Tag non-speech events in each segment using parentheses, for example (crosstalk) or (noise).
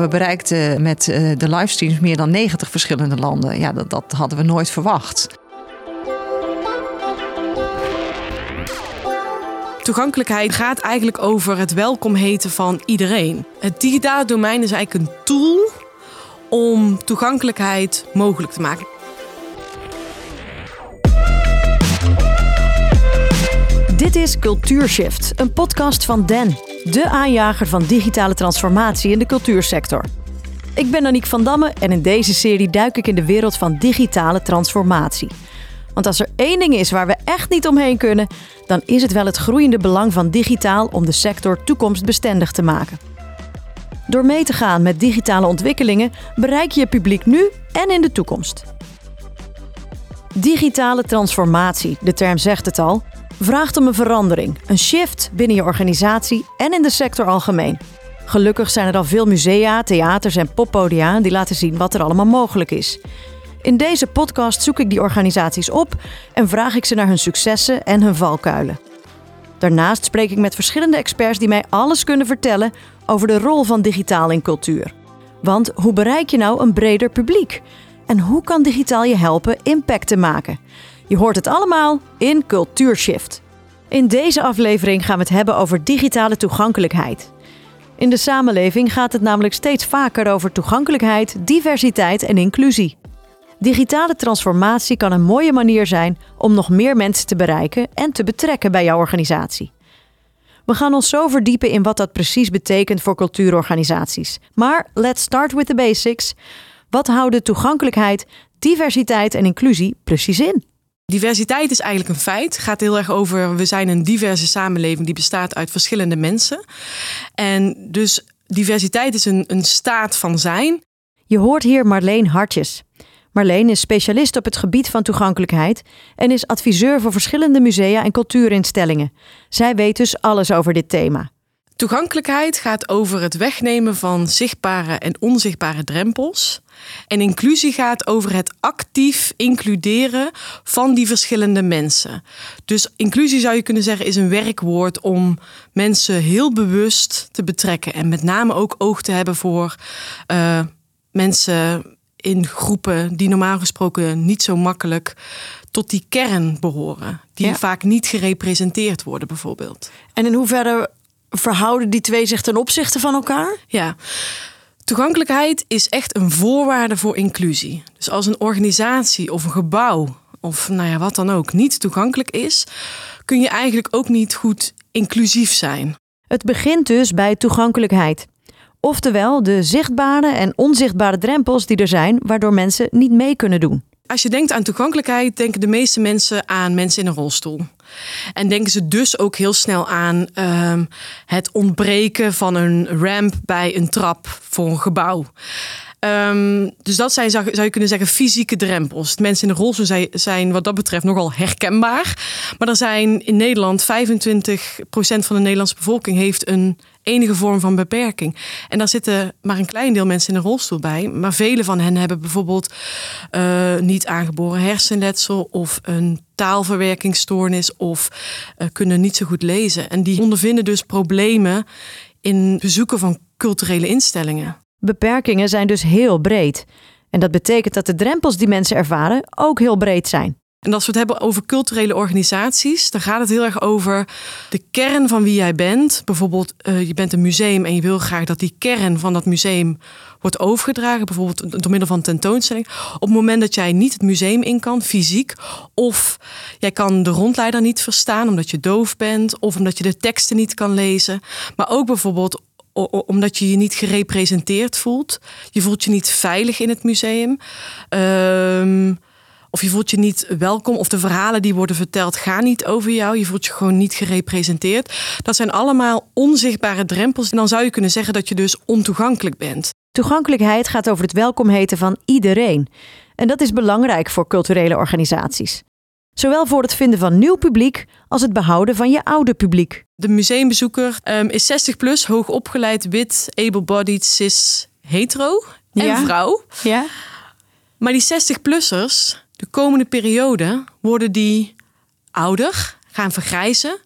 We bereikten met eh, de livestreams meer dan 90 verschillende landen. Ja, dat, dat hadden we nooit verwacht. Toegankelijkheid gaat eigenlijk over het welkom heten van iedereen. Het digitale domein is eigenlijk een tool om toegankelijkheid mogelijk te maken. Dit is Cultuurshift, een podcast van Den, de aanjager van digitale transformatie in de cultuursector. Ik ben Aniek van Damme en in deze serie duik ik in de wereld van digitale transformatie. Want als er één ding is waar we echt niet omheen kunnen, dan is het wel het groeiende belang van digitaal om de sector toekomstbestendig te maken. Door mee te gaan met digitale ontwikkelingen bereik je je publiek nu en in de toekomst. Digitale transformatie, de term zegt het al, vraagt om een verandering, een shift binnen je organisatie en in de sector algemeen. Gelukkig zijn er al veel musea, theaters en poppodia die laten zien wat er allemaal mogelijk is. In deze podcast zoek ik die organisaties op en vraag ik ze naar hun successen en hun valkuilen. Daarnaast spreek ik met verschillende experts die mij alles kunnen vertellen over de rol van digitaal in cultuur. Want hoe bereik je nou een breder publiek? En hoe kan digitaal je helpen impact te maken? Je hoort het allemaal in Cultuurshift. In deze aflevering gaan we het hebben over digitale toegankelijkheid. In de samenleving gaat het namelijk steeds vaker over toegankelijkheid, diversiteit en inclusie. Digitale transformatie kan een mooie manier zijn om nog meer mensen te bereiken en te betrekken bij jouw organisatie. We gaan ons zo verdiepen in wat dat precies betekent voor cultuurorganisaties. Maar let's start with the basics. Wat houden toegankelijkheid, diversiteit en inclusie precies in? Diversiteit is eigenlijk een feit. Het gaat heel erg over, we zijn een diverse samenleving die bestaat uit verschillende mensen. En dus diversiteit is een, een staat van zijn. Je hoort hier Marleen Hartjes. Marleen is specialist op het gebied van toegankelijkheid en is adviseur voor verschillende musea en cultuurinstellingen. Zij weet dus alles over dit thema. Toegankelijkheid gaat over het wegnemen van zichtbare en onzichtbare drempels. En inclusie gaat over het actief includeren van die verschillende mensen. Dus inclusie zou je kunnen zeggen is een werkwoord om mensen heel bewust te betrekken. En met name ook oog te hebben voor uh, mensen in groepen die normaal gesproken niet zo makkelijk tot die kern behoren. Die vaak niet gerepresenteerd worden, bijvoorbeeld. En in hoeverre verhouden die twee zich ten opzichte van elkaar? Ja. Toegankelijkheid is echt een voorwaarde voor inclusie. Dus als een organisatie of een gebouw of nou ja, wat dan ook niet toegankelijk is, kun je eigenlijk ook niet goed inclusief zijn. Het begint dus bij toegankelijkheid. Oftewel de zichtbare en onzichtbare drempels die er zijn, waardoor mensen niet mee kunnen doen. Als je denkt aan toegankelijkheid, denken de meeste mensen aan mensen in een rolstoel. En denken ze dus ook heel snel aan uh, het ontbreken van een ramp bij een trap voor een gebouw. Um, dus dat zijn, zou, je kunnen zeggen, fysieke drempels. Mensen in de rolstoel zijn, zijn wat dat betreft nogal herkenbaar. Maar er zijn in Nederland 25% van de Nederlandse bevolking heeft een enige vorm van beperking. En daar zitten maar een klein deel mensen in een rolstoel bij. Maar vele van hen hebben bijvoorbeeld uh, niet aangeboren hersenletsel of een taalverwerkingsstoornis of uh, kunnen niet zo goed lezen. En die ondervinden dus problemen in bezoeken van culturele instellingen. Beperkingen zijn dus heel breed. En dat betekent dat de drempels die mensen ervaren ook heel breed zijn. En als we het hebben over culturele organisaties, dan gaat het heel erg over de kern van wie jij bent. Bijvoorbeeld, uh, je bent een museum en je wil graag dat die kern van dat museum wordt overgedragen, bijvoorbeeld door middel van tentoonstelling. Op het moment dat jij niet het museum in kan, fysiek, of jij kan de rondleider niet verstaan omdat je doof bent, of omdat je de teksten niet kan lezen, maar ook bijvoorbeeld omdat je je niet gerepresenteerd voelt. Je voelt je niet veilig in het museum. Um, of je voelt je niet welkom. Of de verhalen die worden verteld gaan niet over jou. Je voelt je gewoon niet gerepresenteerd. Dat zijn allemaal onzichtbare drempels. En dan zou je kunnen zeggen dat je dus ontoegankelijk bent. Toegankelijkheid gaat over het welkom heten van iedereen. En dat is belangrijk voor culturele organisaties. Zowel voor het vinden van nieuw publiek als het behouden van je oude publiek. De museumbezoeker um, is 60 plus, hoog opgeleid, wit, able-bodied, cis, hetero en ja. vrouw. Ja. Maar die 60-plussers, de komende periode, worden die ouder, gaan vergrijzen.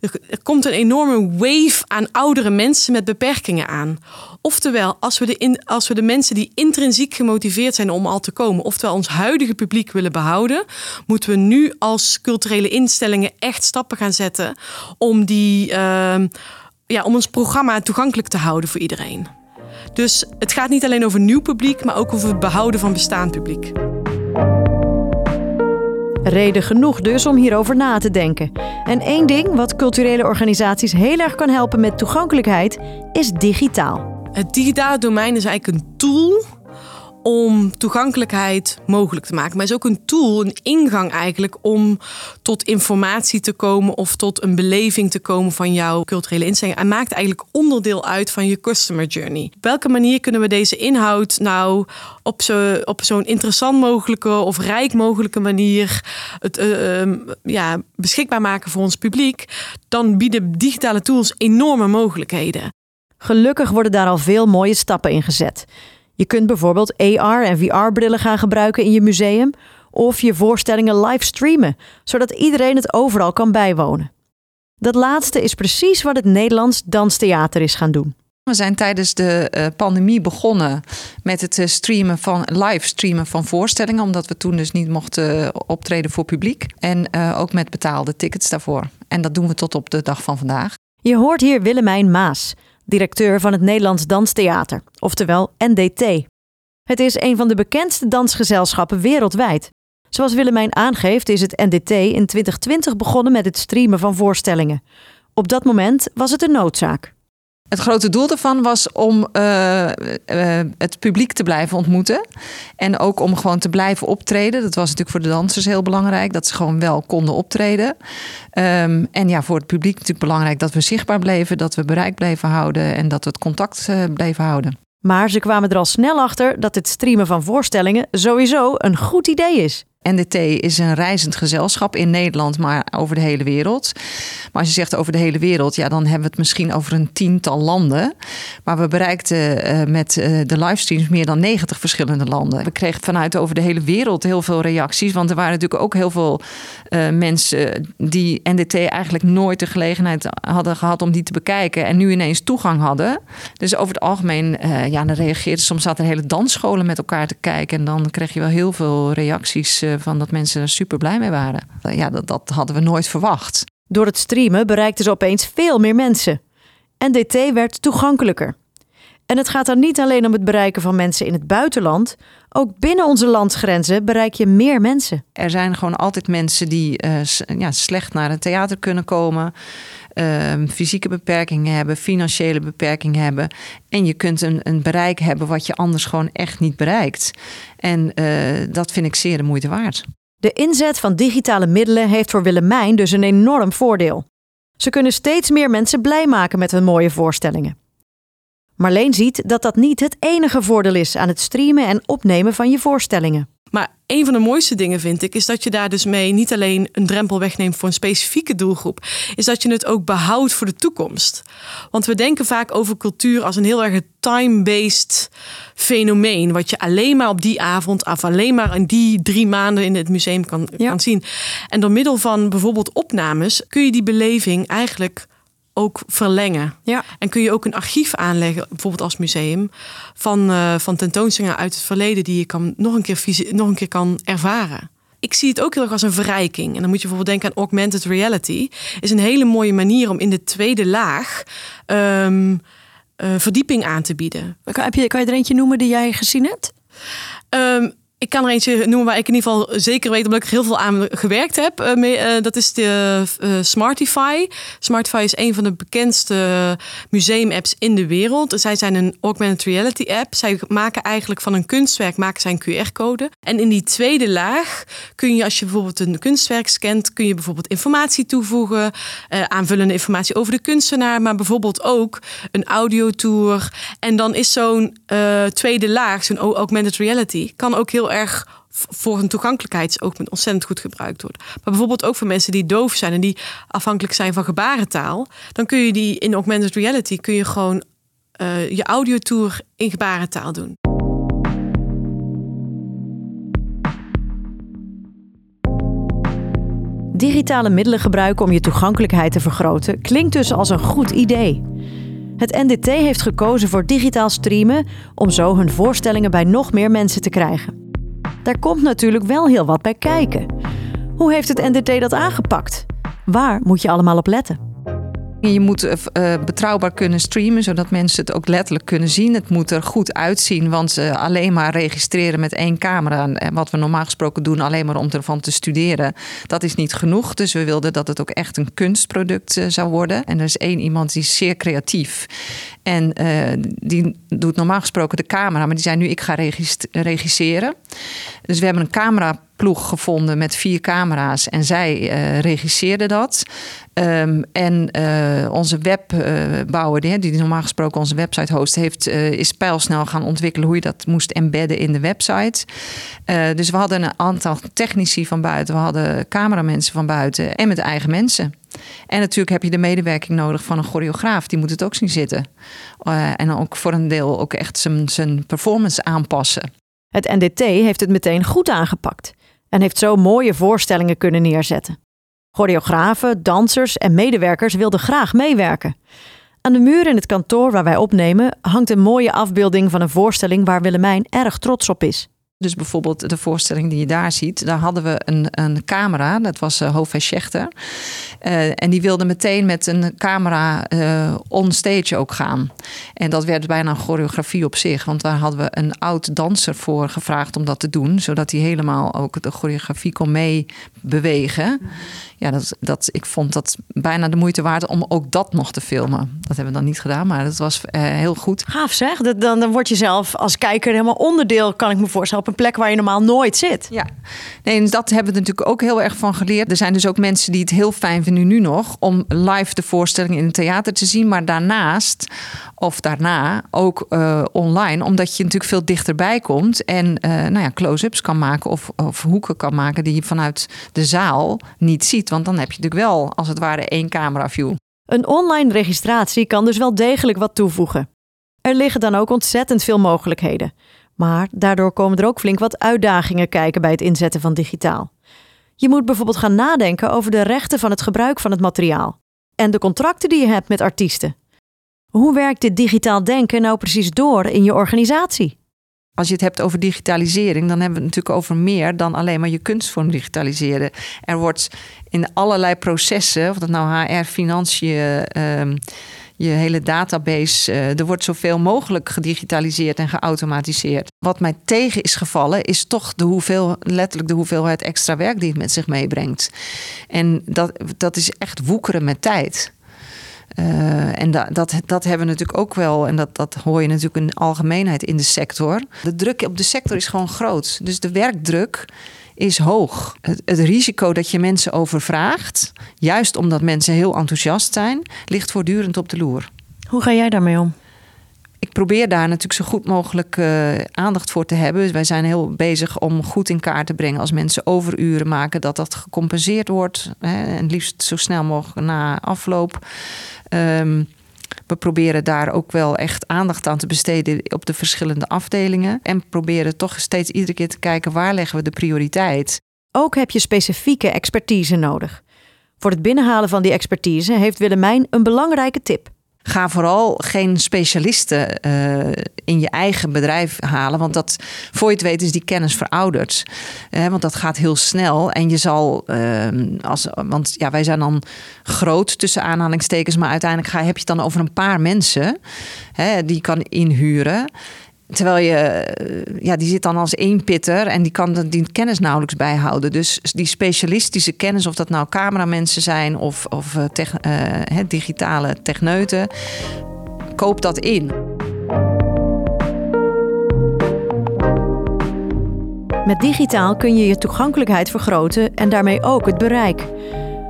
er komt een enorme wave aan oudere mensen met beperkingen aan. Oftewel, als we, de als we de mensen die intrinsiek gemotiveerd zijn om al te komen, oftewel ons huidige publiek willen behouden, moeten we nu als culturele instellingen echt stappen gaan zetten om, die, uh, ja, om ons programma toegankelijk te houden voor iedereen. Dus het gaat niet alleen over nieuw publiek, maar ook over het behouden van bestaand publiek. Reden genoeg dus om hierover na te denken. En één ding wat culturele organisaties heel erg kan helpen met toegankelijkheid is digitaal. Het digitale domein is eigenlijk een tool om toegankelijkheid mogelijk te maken. Maar is ook een tool, een ingang eigenlijk om tot informatie te komen of tot een beleving te komen van jouw culturele instelling. En maakt eigenlijk onderdeel uit van je customer journey. Op welke manier kunnen we deze inhoud nou op zo'n op zo'n interessant mogelijke of rijk mogelijke manier het, uh, ja, beschikbaar maken voor ons publiek? Dan bieden digitale tools enorme mogelijkheden. Gelukkig worden daar al veel mooie stappen in gezet. Je kunt bijvoorbeeld AR en VR-brillen gaan gebruiken in je museum of je voorstellingen live streamen, zodat iedereen het overal kan bijwonen. Dat laatste is precies wat het Nederlands Danstheater is gaan doen. We zijn tijdens de uh, pandemie begonnen met het uh, streamen van live streamen van voorstellingen, omdat we toen dus niet mochten uh, optreden voor publiek en ook met betaalde tickets daarvoor. En dat doen we tot op de dag van vandaag. Je hoort hier Willemijn Maas directeur van het Nederlands Danstheater, oftewel NDT. Het is een van de bekendste dansgezelschappen wereldwijd. Zoals Willemijn aangeeft is het NDT in 2020 begonnen met het streamen van voorstellingen. Op dat moment was het een noodzaak. Het grote doel daarvan was om uh, uh, het publiek te blijven ontmoeten. En ook om gewoon te blijven optreden. Dat was natuurlijk voor de dansers heel belangrijk. Dat ze gewoon wel konden optreden. Um, en ja, voor het publiek natuurlijk belangrijk dat we zichtbaar bleven. Dat we bereik bleven houden. En dat we het contact uh, bleven houden. Maar ze kwamen er al snel achter dat het streamen van voorstellingen sowieso een goed idee is. NDT is een reizend gezelschap in Nederland, maar over de hele wereld. Maar als je zegt over de hele wereld, ja, dan hebben we het misschien over een tiental landen. Maar we bereikten uh, met uh, de livestreams meer dan 90 verschillende landen. We kregen vanuit over de hele wereld heel veel reacties. Want er waren natuurlijk ook heel veel uh, mensen die NDT eigenlijk nooit de gelegenheid hadden gehad om die te bekijken. En nu ineens toegang hadden. Dus over het algemeen, ja, dan reageerden soms zaten hele dansscholen met elkaar te kijken. En dan kreeg je wel heel veel reacties van dat mensen er super blij mee waren. Ja, dat, dat hadden we nooit verwacht. Door het streamen bereikten ze opeens veel meer mensen. NDT werd toegankelijker. En het gaat dan niet alleen om het bereiken van mensen in het buitenland. Ook binnen onze landsgrenzen bereik je meer mensen. Er zijn gewoon altijd mensen die uh, ja, slecht naar het theater kunnen komen. Uh, fysieke beperkingen hebben, financiële beperkingen hebben. En je kunt een, een bereik hebben wat je anders gewoon echt niet bereikt. En uh, dat vind ik zeer de moeite waard. De inzet van digitale middelen heeft voor Willemijn dus een enorm voordeel. Ze kunnen steeds meer mensen blij maken met hun mooie voorstellingen. Marleen ziet dat dat niet het enige voordeel is aan het streamen en opnemen van je voorstellingen. Maar een van de mooiste dingen vind ik, is dat je daar dus mee niet alleen een drempel wegneemt voor een specifieke doelgroep, is dat je het ook behoudt voor de toekomst. Want we denken vaak over cultuur als een heel erg time-based fenomeen, wat je alleen maar op die avond of alleen maar in die drie maanden in het museum kan, ja. kan zien. En door middel van bijvoorbeeld opnames kun je die beleving eigenlijk ook verlengen. Ja. En kun je ook een archief aanleggen, bijvoorbeeld als museum, van, uh, van tentoonstellingen uit het verleden die je kan, nog, een keer nog een keer kan ervaren. Ik zie het ook heel erg als een verrijking. En dan moet je bijvoorbeeld denken aan augmented reality. Is een hele mooie manier om in de tweede laag um, uh, verdieping aan te bieden. Heb je, kan je er eentje noemen die jij gezien hebt? Um, ik kan er eentje noemen waar ik in ieder geval zeker weet, omdat ik er heel veel aan gewerkt heb. Mee, uh, dat is de uh, Smartify. Smartify is een van de bekendste museum-apps in de wereld. Zij zijn een augmented reality app. Zij maken eigenlijk van een kunstwerk maken zij een QR-code. En in die tweede laag kun je, als je bijvoorbeeld een kunstwerk scant, kun je bijvoorbeeld informatie toevoegen, aanvullende informatie over de kunstenaar, maar bijvoorbeeld ook een audiotour. En dan is zo'n tweede laag, zo'n augmented reality, kan ook heel erg voor een toegankelijkheidsoogpunt ontzettend goed gebruikt wordt. Maar bijvoorbeeld ook voor mensen die doof zijn en die afhankelijk zijn van gebarentaal. Dan kun je die in augmented reality kun je gewoon uh, je audiotour in gebarentaal doen. Digitale middelen gebruiken om je toegankelijkheid te vergroten klinkt dus als een goed idee. Het NDT heeft gekozen voor digitaal streamen om zo hun voorstellingen bij nog meer mensen te krijgen. Daar komt natuurlijk wel heel wat bij kijken. Hoe heeft het NDT dat aangepakt? Waar moet je allemaal op letten? Je moet uh, betrouwbaar kunnen streamen, zodat mensen het ook letterlijk kunnen zien. Het moet er goed uitzien, want uh, alleen maar registreren met één camera, en wat we normaal gesproken doen, alleen maar om ervan te studeren, dat is niet genoeg. Dus we wilden dat het ook echt een kunstproduct zou worden. En er is één iemand die is zeer creatief. En die doet normaal gesproken de camera, maar die zei nu: ik ga regisseren. Dus we hebben een camera ploeg gevonden met vier camera's en zij uh, regisseerde dat. Um, en uh, onze webbouwer, die, die normaal gesproken onze website host, heeft, uh, is pijlsnel gaan ontwikkelen hoe je dat moest embedden in de website. dus we hadden een aantal technici van buiten, we hadden cameramensen van buiten en met eigen mensen. En natuurlijk heb je de medewerking nodig van een choreograaf. Die moet het ook zien zitten. en ook voor een deel ook echt zijn performance aanpassen. Het NDT heeft het meteen goed aangepakt en heeft zo mooie voorstellingen kunnen neerzetten. Choreografen, dansers en medewerkers wilden graag meewerken. Aan de muur in het kantoor waar wij opnemen hangt een mooie afbeelding van een voorstelling waar Willemijn erg trots op is. Dus bijvoorbeeld de voorstelling die je daar ziet, daar hadden we een, een camera, dat was uh, Hove Schechter. Uh, en die wilde meteen met een camera uh, on stage ook gaan. En dat werd bijna een choreografie op zich, want daar hadden we een oud danser voor gevraagd om dat te doen, zodat hij helemaal ook de choreografie kon meebewegen ja, dat, dat, ik vond dat bijna de moeite waard om ook dat nog te filmen. Dat hebben we dan niet gedaan, maar dat was uh, heel goed. Gaaf zeg. Dan, dan word je zelf als kijker helemaal onderdeel, kan ik me voorstellen, op een plek waar je normaal nooit zit. Ja, nee, en dat hebben we natuurlijk ook heel erg van geleerd. Er zijn dus ook mensen die het heel fijn vinden nu nog om live de voorstelling in het theater te zien, maar daarnaast of daarna ook uh, online, omdat je natuurlijk veel dichterbij komt en uh, nou ja, close-ups kan maken of, of hoeken kan maken die je vanuit de zaal niet ziet. Want dan heb je natuurlijk wel, als het ware, één camera view. Een online registratie kan dus wel degelijk wat toevoegen. Er liggen dan ook ontzettend veel mogelijkheden. Maar daardoor komen er ook flink wat uitdagingen kijken bij het inzetten van digitaal. Je moet bijvoorbeeld gaan nadenken over de rechten van het gebruik van het materiaal en de contracten die je hebt met artiesten. Hoe werkt dit digitaal denken nou precies door in je organisatie? Als je het hebt over digitalisering, dan hebben we het natuurlijk over meer dan alleen maar je kunstvorm digitaliseren. Er wordt in allerlei processen, of dat nou HR, financiën, ehm, je hele database, uh, er wordt zoveel mogelijk gedigitaliseerd en geautomatiseerd. Wat mij tegen is gevallen, is toch de hoeveel, letterlijk de hoeveelheid extra werk die het met zich meebrengt. En dat, dat is echt woekeren met tijd. Uh, en dat, dat, hebben we natuurlijk ook wel, en dat, dat hoor je natuurlijk in de algemeenheid in de sector. De druk op de sector is gewoon groot. Dus de werkdruk is hoog. Het, risico dat je mensen overvraagt, juist omdat mensen heel enthousiast zijn, ligt voortdurend op de loer. Hoe ga jij daarmee om? Ik probeer daar natuurlijk zo goed mogelijk uh, aandacht voor te hebben. Wij zijn heel bezig om goed in kaart te brengen als mensen overuren maken, dat dat gecompenseerd wordt. Hè, en liefst zo snel mogelijk na afloop. Um, we proberen daar ook wel echt aandacht aan te besteden op de verschillende afdelingen. En proberen toch steeds iedere keer te kijken waar leggen we de prioriteit. Ook heb je specifieke expertise nodig. Voor het binnenhalen van die expertise heeft Willemijn een belangrijke tip. Ga vooral geen specialisten uh, in je eigen bedrijf halen. Want dat, voor je het weet, is die kennis verouderd. Want dat gaat heel snel. En je zal, uh, als, want ja, wij zijn dan groot tussen aanhalingstekens. Maar uiteindelijk ga, heb je het dan over een paar mensen die je kan inhuren. Terwijl je, eh, ja, die zit dan als één pitter en die kan die kennis nauwelijks bijhouden. Dus die specialistische kennis, of dat nou cameramensen zijn of, of uh, digitale techneuten, koop dat in. Met digitaal kun je je toegankelijkheid vergroten en daarmee ook het bereik.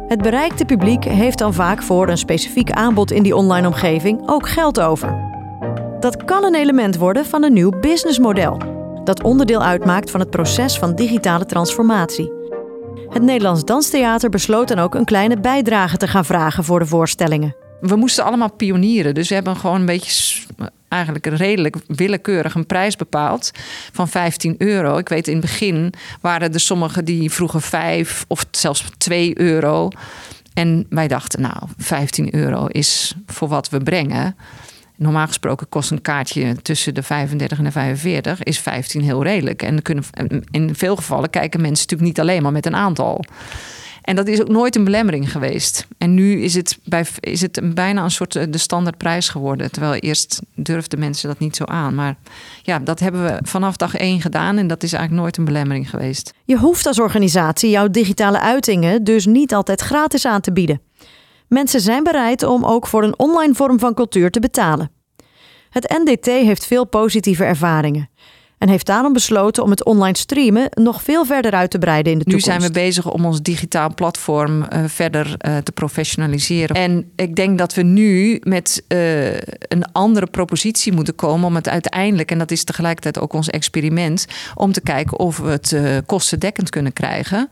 Het bereikte publiek heeft dan vaak voor een specifiek aanbod in die online omgeving ook geld over. Dat kan een element worden van een nieuw businessmodel, dat onderdeel uitmaakt van het proces van digitale transformatie. Het Nederlands Danstheater besloot dan ook een kleine bijdrage te gaan vragen voor de voorstellingen. We moesten allemaal pionieren, dus we hebben gewoon een beetje eigenlijk redelijk willekeurig een prijs bepaald van 15 euro. Ik weet in het begin waren er sommigen die vroegen 5 of zelfs 2 euro. En wij dachten, nou, 15 euro is voor wat we brengen. Normaal gesproken kost een kaartje tussen de 35 en de 45, is 15 heel redelijk. En kunnen, in veel gevallen kijken mensen natuurlijk niet alleen maar met een aantal. En dat is ook nooit een belemmering geweest. En nu is het, bij, is het bijna een soort eh, de standaardprijs geworden. Terwijl eerst durfden mensen dat niet zo aan. Maar ja, dat hebben we vanaf dag één gedaan. En dat is eigenlijk nooit een belemmering geweest. Je hoeft als organisatie jouw digitale uitingen dus niet altijd gratis aan te bieden. Mensen zijn bereid om ook voor een online vorm van cultuur te betalen. Het NDT heeft veel positieve ervaringen en heeft daarom besloten om het online streamen nog veel verder uit te breiden in de toekomst. Nu zijn we bezig om ons digitaal platform uh, verder uh, te professionaliseren. En ik denk dat we nu met uh, een andere propositie moeten komen om het uiteindelijk, en dat is tegelijkertijd ook ons experiment, om te kijken of we het kostendekkend kunnen krijgen.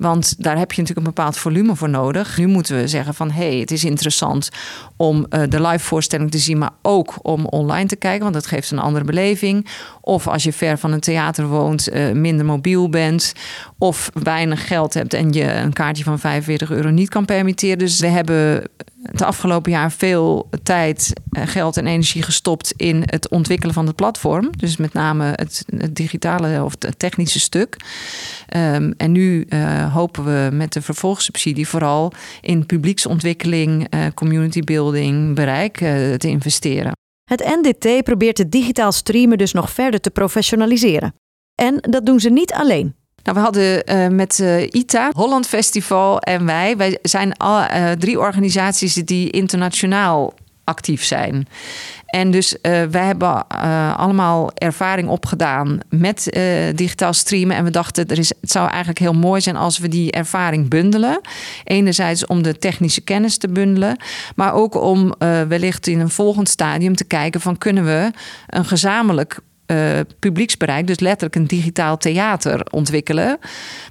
Want daar heb je natuurlijk een bepaald volume voor nodig. Nu moeten we zeggen van hé, hey, het is interessant om uh, de live voorstelling te zien, maar ook om online te kijken, want dat geeft een andere beleving. Of als je ver van een theater woont, uh, minder mobiel bent, of weinig geld hebt en je een kaartje van 45 euro niet kan permitteren. Dus we hebben het afgelopen jaar veel tijd, eh, geld en energie gestopt in het ontwikkelen van het platform. Dus met name het, digitale of het technische stuk. Um, en nu uh, hopen we met de vervolgsubsidie vooral in publieksontwikkeling, uh, community building, bereik te investeren. Het NDT probeert het digitaal streamen dus nog verder te professionaliseren. En dat doen ze niet alleen. Nou, we hadden uh, met uh, ITA, Holland Festival en wij. Wij zijn al, uh, drie organisaties die internationaal actief zijn. En dus wij hebben allemaal ervaring opgedaan met digitaal streamen. En we dachten, er is, het zou eigenlijk heel mooi zijn als we die ervaring bundelen. Enerzijds om de technische kennis te bundelen. Maar ook om wellicht in een volgend stadium te kijken van kunnen we een gezamenlijk uh, publieksbereik, dus letterlijk een digitaal theater ontwikkelen.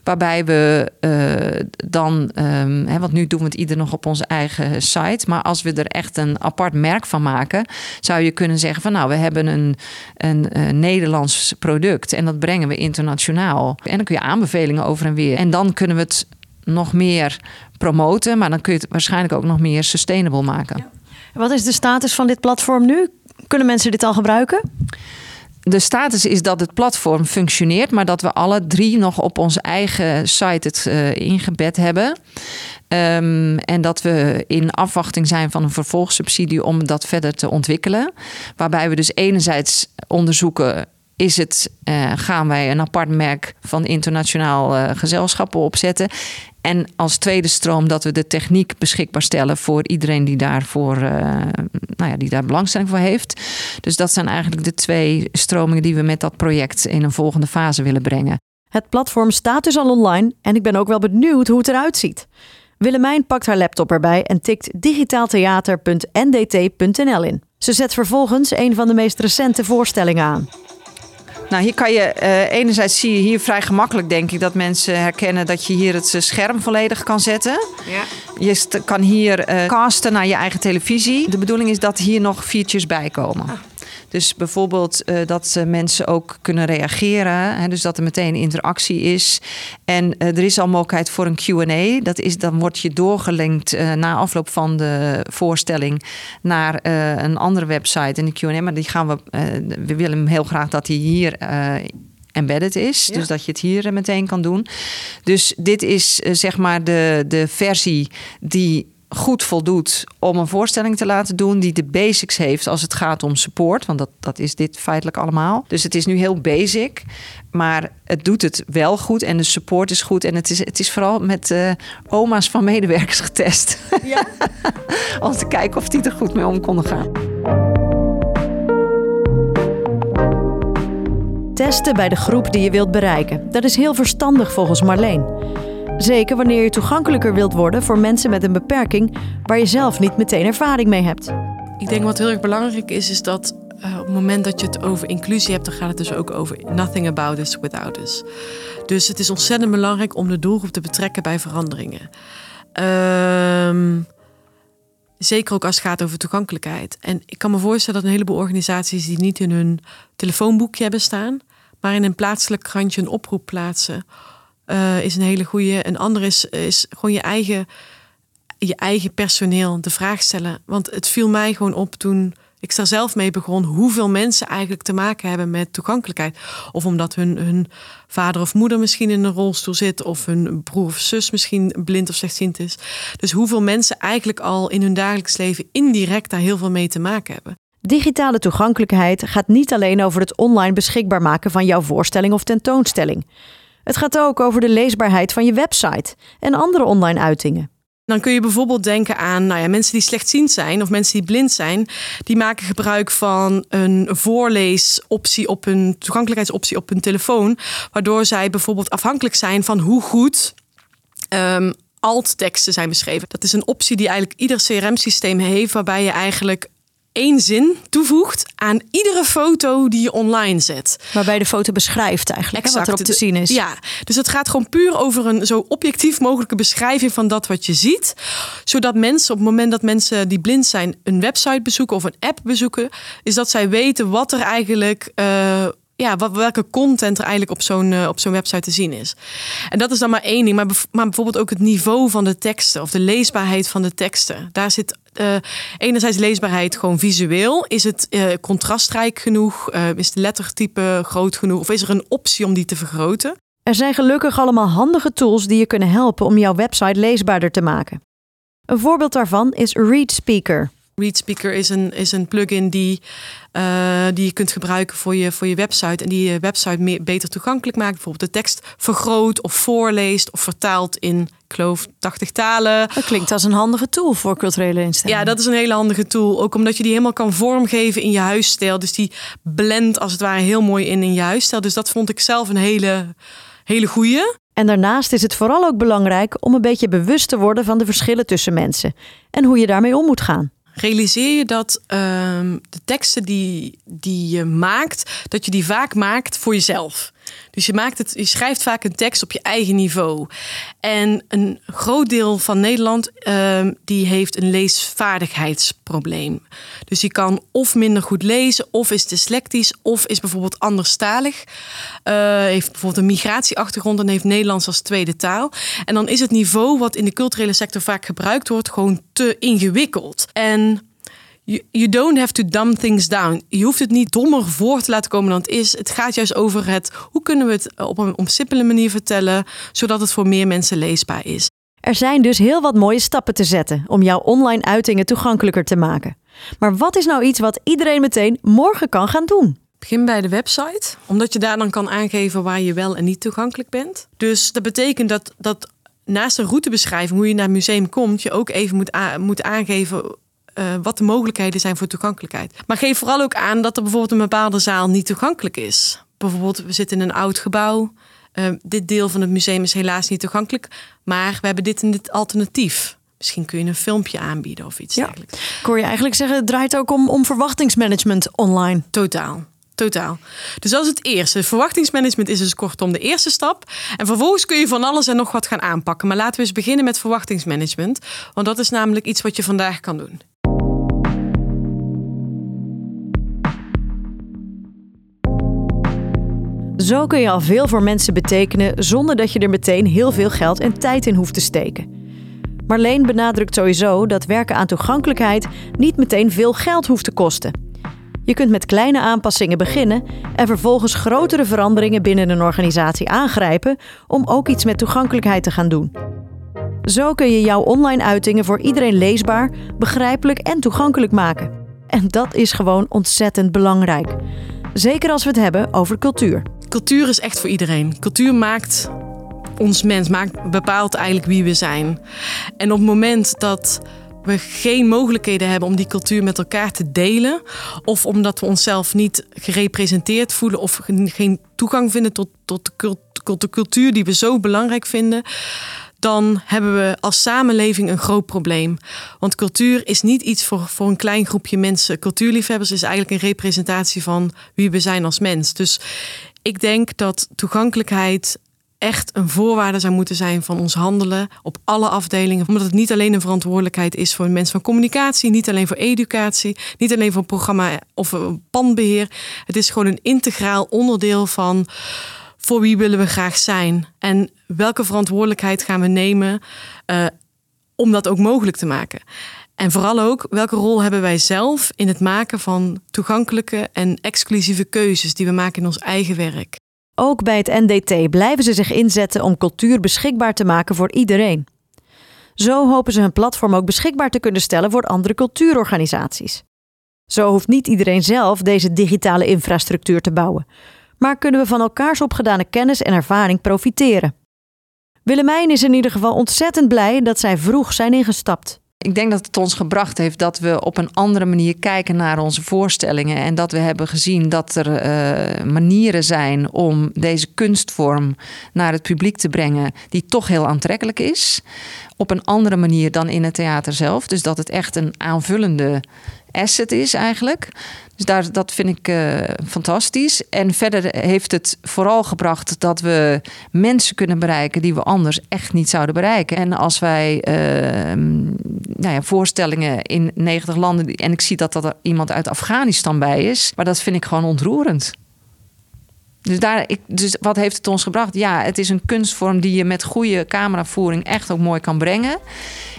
Waarbij we uh, dan, um, hè, want nu doen we het ieder nog op onze eigen site. Maar als we er echt een apart merk van maken, zou je kunnen zeggen van nou, we hebben een, een, een Nederlands product en dat brengen we internationaal. En dan kun je aanbevelingen over en weer. En dan kunnen we het nog meer promoten, maar dan kun je het waarschijnlijk ook nog meer sustainable maken. Wat is de status van dit platform nu? Kunnen mensen dit al gebruiken? De status is dat het platform functioneert, maar dat we alle drie nog op onze eigen site het uh, ingebed hebben. Um, en dat we in afwachting zijn van een vervolgsubsidie om dat verder te ontwikkelen. Waarbij we dus enerzijds onderzoeken is het, uh, gaan wij een apart merk van internationaal uh, gezelschappen opzetten. En als tweede stroom dat we de techniek beschikbaar stellen voor iedereen die, daarvoor, uh, nou ja, die daar belangstelling voor heeft. Dus dat zijn eigenlijk de twee stromingen die we met dat project in een volgende fase willen brengen. Het platform staat dus al online en ik ben ook wel benieuwd hoe het eruit ziet. Willemijn pakt haar laptop erbij en tikt digitaaltheater.ndt.nl in. Ze zet vervolgens een van de meest recente voorstellingen aan. Nou, hier kan je uh, enerzijds zie je hier vrij gemakkelijk, denk ik, dat mensen herkennen dat je hier het scherm volledig kan zetten. Ja. Je kan hier uh, casten naar je eigen televisie. De bedoeling is dat hier nog features bij komen. Ah. Dus bijvoorbeeld uh, dat uh, mensen ook kunnen reageren. Hè, dus dat er meteen interactie is. En uh, er is al mogelijkheid voor een QA. Dat is, dan word je doorgelinkt na afloop van de voorstelling naar een andere website. En de QA. Maar die gaan we. we willen heel graag dat die hier embedded is. Ja. Dus dat je het hier meteen kan doen. Dus dit is zeg maar de, de versie die goed voldoet om een voorstelling te laten doen die de basics heeft als het gaat om support. Want dat, dat is dit feitelijk allemaal. Dus het is nu heel basic, maar het doet het wel goed en de support is goed. En het is, het is vooral met uh, oma's van medewerkers getest. Ja. (laughs) om te kijken of die er goed mee om konden gaan. Testen bij de groep die je wilt bereiken. Dat is heel verstandig volgens Marleen. Zeker wanneer je toegankelijker wilt worden voor mensen met een beperking waar je zelf niet meteen ervaring mee hebt. Ik denk wat heel erg belangrijk is, is dat uh, op het moment dat je het over inclusie hebt, dan gaat het dus ook over nothing about us without us. Dus het is ontzettend belangrijk om de doelgroep te betrekken bij veranderingen. Um, Zeker ook als het gaat over toegankelijkheid. En ik kan me voorstellen dat een heleboel organisaties die niet in hun telefoonboekje hebben staan, maar in een plaatselijk krantje een oproep plaatsen, uh, is een hele goede. Een andere is, is gewoon je eigen, je eigen personeel de vraag stellen. Want het viel mij gewoon op toen ik daar zelf mee begon, hoeveel mensen eigenlijk te maken hebben met toegankelijkheid. Of omdat hun, hun vader of moeder misschien in een rolstoel zit, of hun broer of zus misschien blind of slechtziend is. Dus hoeveel mensen eigenlijk al in hun dagelijks leven indirect daar heel veel mee te maken hebben. Digitale toegankelijkheid gaat niet alleen over het online beschikbaar maken van jouw voorstelling of tentoonstelling. Het gaat ook over de leesbaarheid van je website en andere online uitingen. Dan kun je bijvoorbeeld denken aan nou ja, mensen die slechtziend zijn of mensen die blind zijn. Die maken gebruik van een voorleesoptie op hun toegankelijkheidsoptie op hun telefoon. Waardoor zij bijvoorbeeld afhankelijk zijn van hoe goed um, alt-teksten zijn beschreven. Dat is een optie die eigenlijk ieder CRM-systeem heeft, waarbij je eigenlijk één zin toevoegt aan iedere foto die je online zet. Waarbij de foto beschrijft eigenlijk exact. wat erop te zien is. Ja, dus het gaat gewoon puur over een zo objectief mogelijke beschrijving van dat wat je ziet. Zodat mensen op het moment dat mensen die blind zijn een website bezoeken of een app bezoeken, is dat zij weten wat er eigenlijk. Uh, ja, wat, welke content er eigenlijk op zo'n uh, op zo'n website te zien is. En dat is dan maar één ding. Maar, maar bijvoorbeeld ook het niveau van de teksten of de leesbaarheid van de teksten. Daar zit uh, enerzijds leesbaarheid gewoon visueel. Is het uh, contrastrijk genoeg? Uh, is de lettertype groot genoeg? Of is er een optie om die te vergroten? Er zijn gelukkig allemaal handige tools die je kunnen helpen om jouw website leesbaarder te maken. Een voorbeeld daarvan is ReadSpeaker. ReadSpeaker is een, is een plugin die, uh, die je kunt gebruiken voor je, voor je website. En die je website meer, beter toegankelijk maakt. Bijvoorbeeld de tekst vergroot of voorleest of vertaalt in, ik geloof, 80 talen. Dat klinkt als een handige tool voor culturele instellingen. Ja, dat is een hele handige tool. Ook omdat je die helemaal kan vormgeven in je huisstijl. Dus die blendt als het ware heel mooi in in je huisstijl. Dus dat vond ik zelf een hele, hele goeie. En daarnaast is het vooral ook belangrijk om een beetje bewust te worden van de verschillen tussen mensen en hoe je daarmee om moet gaan realiseer je dat ehm, de teksten die, die je maakt, dat je die vaak maakt voor jezelf. Dus je, maakt het, je schrijft vaak een tekst op je eigen niveau. En een groot deel van Nederland uh, die heeft een leesvaardigheidsprobleem. Dus die kan of minder goed lezen, of is dyslectisch, of is bijvoorbeeld anderstalig. Uh, heeft bijvoorbeeld een migratieachtergrond en heeft Nederlands als tweede taal. En dan is het niveau wat in de culturele sector vaak gebruikt wordt gewoon te ingewikkeld. En You don't have to dumb things down. Je hoeft het niet dommer voor te laten komen dan het is. Het gaat juist over het hoe kunnen we het op een simpele manier vertellen, zodat het voor meer mensen leesbaar is. Er zijn dus heel wat mooie stappen te zetten om jouw online uitingen toegankelijker te maken. Maar wat is nou iets wat iedereen meteen morgen kan gaan doen? Begin bij de website, omdat je daar dan kan aangeven waar je wel en niet toegankelijk bent. Dus dat betekent dat, dat naast een routebeschrijving, hoe je naar het museum komt, je ook even moet, moet aangeven uh, wat de mogelijkheden zijn voor toegankelijkheid. Maar geef vooral ook aan dat er bijvoorbeeld een bepaalde zaal niet toegankelijk is. Bijvoorbeeld, we zitten in een oud gebouw. Uh, dit deel van het museum is helaas niet toegankelijk. Maar we hebben dit en dit alternatief. Misschien kun je een filmpje aanbieden of iets ja. dergelijks. Ik hoor je eigenlijk zeggen, het draait ook om, om verwachtingsmanagement online. Totaal. Totaal. Dus dat is het eerste. Verwachtingsmanagement is dus kortom de eerste stap. En vervolgens kun je van alles en nog wat gaan aanpakken. Maar laten we eens beginnen met verwachtingsmanagement. Want dat is namelijk iets wat je vandaag kan doen. Zo kun je al veel voor mensen betekenen zonder dat je er meteen heel veel geld en tijd in hoeft te steken. Marleen benadrukt sowieso dat werken aan toegankelijkheid niet meteen veel geld hoeft te kosten. Je kunt met kleine aanpassingen beginnen en vervolgens grotere veranderingen binnen een organisatie aangrijpen om ook iets met toegankelijkheid te gaan doen. Zo kun je jouw online uitingen voor iedereen leesbaar, begrijpelijk en toegankelijk maken. En dat is gewoon ontzettend belangrijk. Zeker als we het hebben over cultuur. Cultuur is echt voor iedereen. Cultuur maakt ons mens, maakt, bepaalt eigenlijk wie we zijn. En op het moment dat we geen mogelijkheden hebben om die cultuur met elkaar te delen, of omdat we onszelf niet gerepresenteerd voelen of geen toegang vinden tot, tot, de, cultuur die we zo belangrijk vinden, dan hebben we als samenleving een groot probleem. Want cultuur is niet iets voor, voor een klein groepje mensen. Cultuurliefhebbers is eigenlijk een representatie van wie we zijn als mens. Dus ik denk dat toegankelijkheid echt een voorwaarde zou moeten zijn van ons handelen op alle afdelingen. Omdat het niet alleen een verantwoordelijkheid is voor mensen van communicatie, niet alleen voor educatie, niet alleen voor programma of pandbeheer. Het is gewoon een integraal onderdeel van voor wie willen we graag zijn en welke verantwoordelijkheid gaan we nemen uh, om dat ook mogelijk te maken. En vooral ook, welke rol hebben wij zelf in het maken van toegankelijke en exclusieve keuzes die we maken in ons eigen werk? Ook bij het NDT blijven ze zich inzetten om cultuur beschikbaar te maken voor iedereen. Zo hopen ze hun platform ook beschikbaar te kunnen stellen voor andere cultuurorganisaties. Zo hoeft niet iedereen zelf deze digitale infrastructuur te bouwen, maar kunnen we van elkaars opgedane kennis en ervaring profiteren. Willemijn is in ieder geval ontzettend blij dat zij vroeg zijn ingestapt. Ik denk dat het ons gebracht heeft dat we op een andere manier kijken naar onze voorstellingen. En dat we hebben gezien dat er uh, manieren zijn om deze kunstvorm naar het publiek te brengen, die toch heel aantrekkelijk is. Op een andere manier dan in het theater zelf. Dus dat het echt een aanvullende asset is eigenlijk. Dus daar, dat vind ik uh, fantastisch. En verder heeft het vooral gebracht dat we mensen kunnen bereiken die we anders echt niet zouden bereiken. En als wij uh, nou ja, voorstellingen in 90 landen. En ik zie dat, dat er iemand uit Afghanistan bij is. Maar dat vind ik gewoon ontroerend. Dus, daar, ik, dus wat heeft het ons gebracht? Ja, het is een kunstvorm die je met goede cameravoering echt ook mooi kan brengen.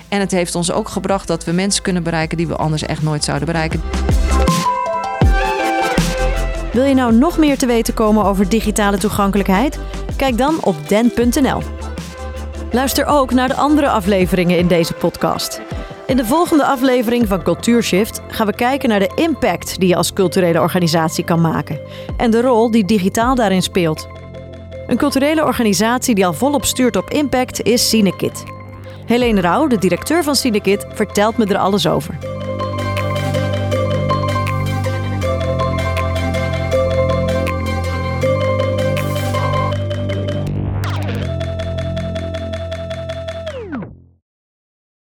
En het heeft ons ook gebracht dat we mensen kunnen bereiken die we anders echt nooit zouden bereiken. Wil je nou nog meer te weten komen over digitale toegankelijkheid? Kijk dan op den.nl. Luister ook naar de andere afleveringen in deze podcast. In de volgende aflevering van Cultuurshift gaan we kijken naar de impact die je als culturele organisatie kan maken en de rol die digitaal daarin speelt. Een culturele organisatie die al volop stuurt op impact is Cinekit. Helene Rauw, de directeur van Cinekit, vertelt me er alles over.